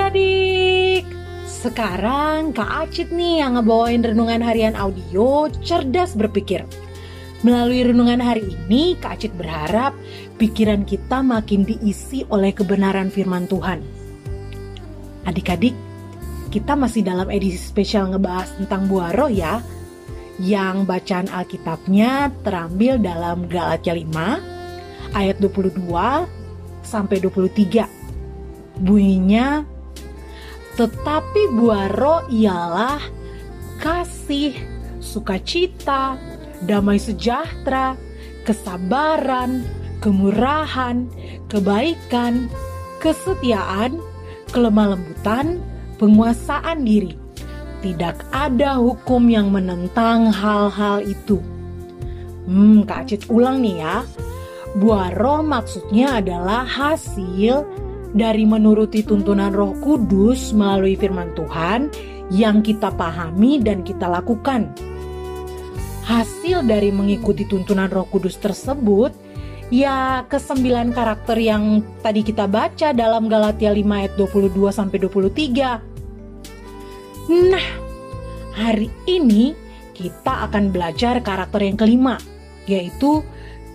Adik-adik. Sekarang Kak Acit nih yang ngebawain renungan harian audio Cerdas Berpikir. Melalui renungan hari ini Kak Acit berharap pikiran kita makin diisi oleh kebenaran firman Tuhan. Adik-adik, kita masih dalam edisi spesial ngebahas tentang buah roh ya Yang bacaan Alkitabnya terambil dalam Galatia 5 ayat 22 sampai 23 Bunyinya, tetapi buah roh ialah kasih, sukacita, damai sejahtera, kesabaran, kemurahan, kebaikan, kesetiaan, kelemah lembutan, penguasaan diri. Tidak ada hukum yang menentang hal-hal itu. Hmm, Kak Acit ulang nih ya. Buah roh maksudnya adalah hasil dari menuruti tuntunan Roh Kudus melalui firman Tuhan yang kita pahami dan kita lakukan. Hasil dari mengikuti tuntunan Roh Kudus tersebut ya kesembilan karakter yang tadi kita baca dalam Galatia 5 ayat 22 sampai 23. Nah, hari ini kita akan belajar karakter yang kelima, yaitu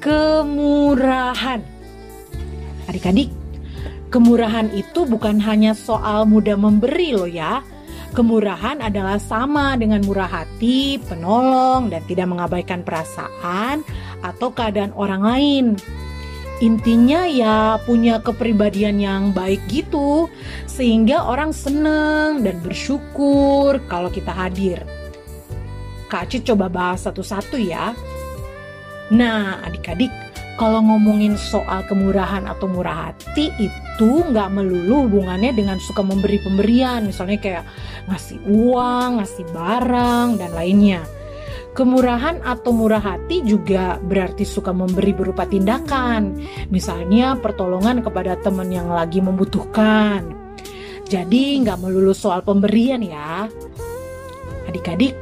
kemurahan. Adik-adik, Kemurahan itu bukan hanya soal mudah memberi loh ya. Kemurahan adalah sama dengan murah hati, penolong, dan tidak mengabaikan perasaan atau keadaan orang lain. Intinya ya punya kepribadian yang baik gitu, sehingga orang seneng dan bersyukur kalau kita hadir. Kak Cid coba bahas satu-satu ya. Nah, adik-adik, kalau ngomongin soal kemurahan atau murah hati itu nggak melulu hubungannya dengan suka memberi pemberian misalnya kayak ngasih uang, ngasih barang dan lainnya. Kemurahan atau murah hati juga berarti suka memberi berupa tindakan, misalnya pertolongan kepada teman yang lagi membutuhkan. Jadi nggak melulu soal pemberian ya. Adik-adik,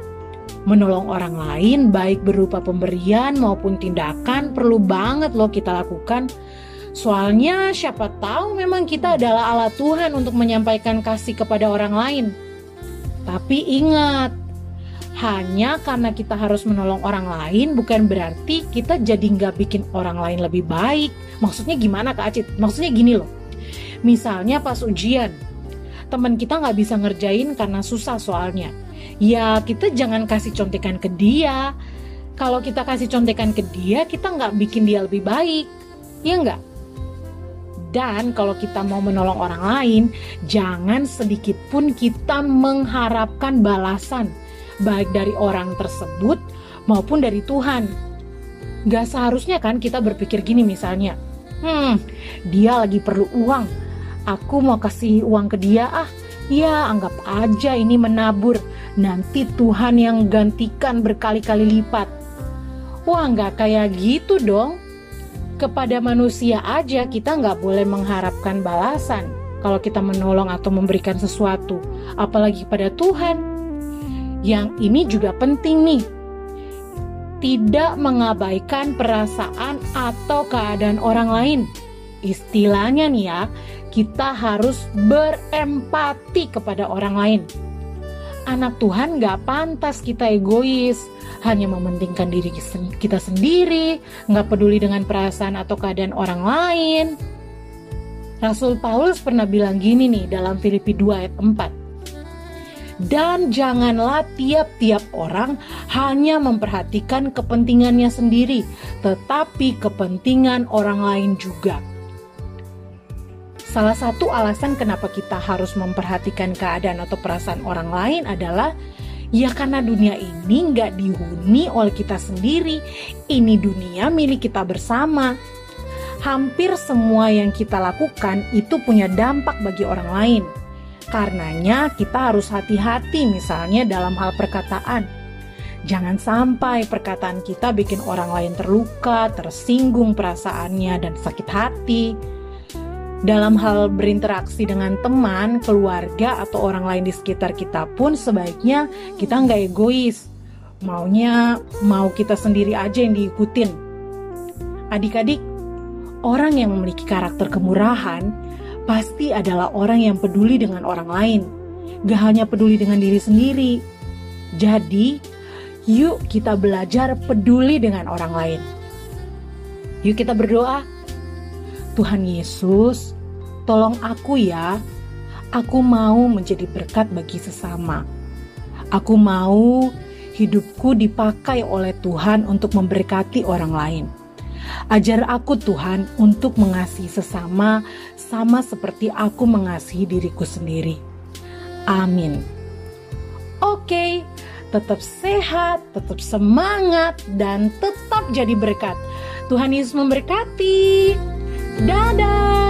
Menolong orang lain baik berupa pemberian maupun tindakan perlu banget loh kita lakukan. Soalnya siapa tahu memang kita adalah alat Tuhan untuk menyampaikan kasih kepada orang lain. Tapi ingat, hanya karena kita harus menolong orang lain bukan berarti kita jadi nggak bikin orang lain lebih baik. Maksudnya gimana Kak Acit? Maksudnya gini loh. Misalnya pas ujian, teman kita nggak bisa ngerjain karena susah soalnya ya kita jangan kasih contekan ke dia. Kalau kita kasih contekan ke dia, kita nggak bikin dia lebih baik, ya nggak? Dan kalau kita mau menolong orang lain, jangan sedikit pun kita mengharapkan balasan, baik dari orang tersebut maupun dari Tuhan. Gak seharusnya kan kita berpikir gini misalnya, hmm, dia lagi perlu uang, aku mau kasih uang ke dia ah, Ya, anggap aja ini menabur. Nanti Tuhan yang gantikan berkali-kali lipat. Wah, nggak kayak gitu dong. Kepada manusia aja kita nggak boleh mengharapkan balasan kalau kita menolong atau memberikan sesuatu. Apalagi pada Tuhan. Yang ini juga penting nih. Tidak mengabaikan perasaan atau keadaan orang lain. Istilahnya nih ya, kita harus berempati kepada orang lain. Anak Tuhan gak pantas kita egois, hanya mementingkan diri kita sendiri, gak peduli dengan perasaan atau keadaan orang lain. Rasul Paulus pernah bilang gini nih dalam Filipi 2 ayat 4. Dan janganlah tiap-tiap orang hanya memperhatikan kepentingannya sendiri, tetapi kepentingan orang lain juga. Salah satu alasan kenapa kita harus memperhatikan keadaan atau perasaan orang lain adalah ya karena dunia ini nggak dihuni oleh kita sendiri. Ini dunia milik kita bersama. Hampir semua yang kita lakukan itu punya dampak bagi orang lain. Karenanya kita harus hati-hati misalnya dalam hal perkataan. Jangan sampai perkataan kita bikin orang lain terluka, tersinggung perasaannya, dan sakit hati dalam hal berinteraksi dengan teman, keluarga, atau orang lain di sekitar kita pun sebaiknya kita nggak egois. Maunya mau kita sendiri aja yang diikutin. Adik-adik, orang yang memiliki karakter kemurahan pasti adalah orang yang peduli dengan orang lain, gak hanya peduli dengan diri sendiri. Jadi, yuk kita belajar peduli dengan orang lain. Yuk kita berdoa. Tuhan Yesus, tolong aku ya. Aku mau menjadi berkat bagi sesama. Aku mau hidupku dipakai oleh Tuhan untuk memberkati orang lain. Ajar aku Tuhan untuk mengasihi sesama sama seperti aku mengasihi diriku sendiri. Amin. Oke, tetap sehat, tetap semangat, dan tetap jadi berkat. Tuhan Yesus memberkati. Dadah.